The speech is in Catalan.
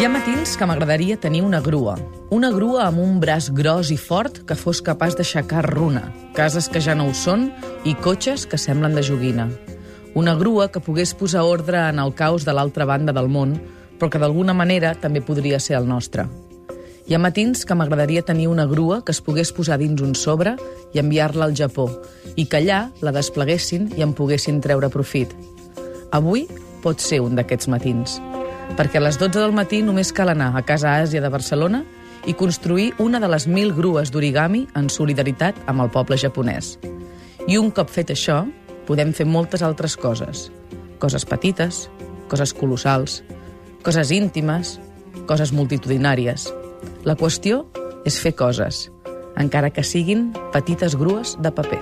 que m'agradaria tenir una grua. Una grua amb un braç gros i fort que fos capaç d'aixecar runa, cases que ja no ho són i cotxes que semblen de joguina. Una grua que pogués posar ordre en el caos de l'altra banda del món, però que d'alguna manera també podria ser el nostre. Hi ha matins que m'agradaria tenir una grua que es pogués posar dins un sobre i enviar-la al Japó, i que allà la despleguessin i en poguessin treure profit. Avui pot ser un d'aquests matins, perquè a les 12 del matí només cal anar a Casa Àsia de Barcelona i construir una de les mil grues d'origami en solidaritat amb el poble japonès. I un cop fet això, podem fer moltes altres coses. Coses petites, coses colossals, coses íntimes, coses multitudinàries. La qüestió és fer coses, encara que siguin petites grues de paper.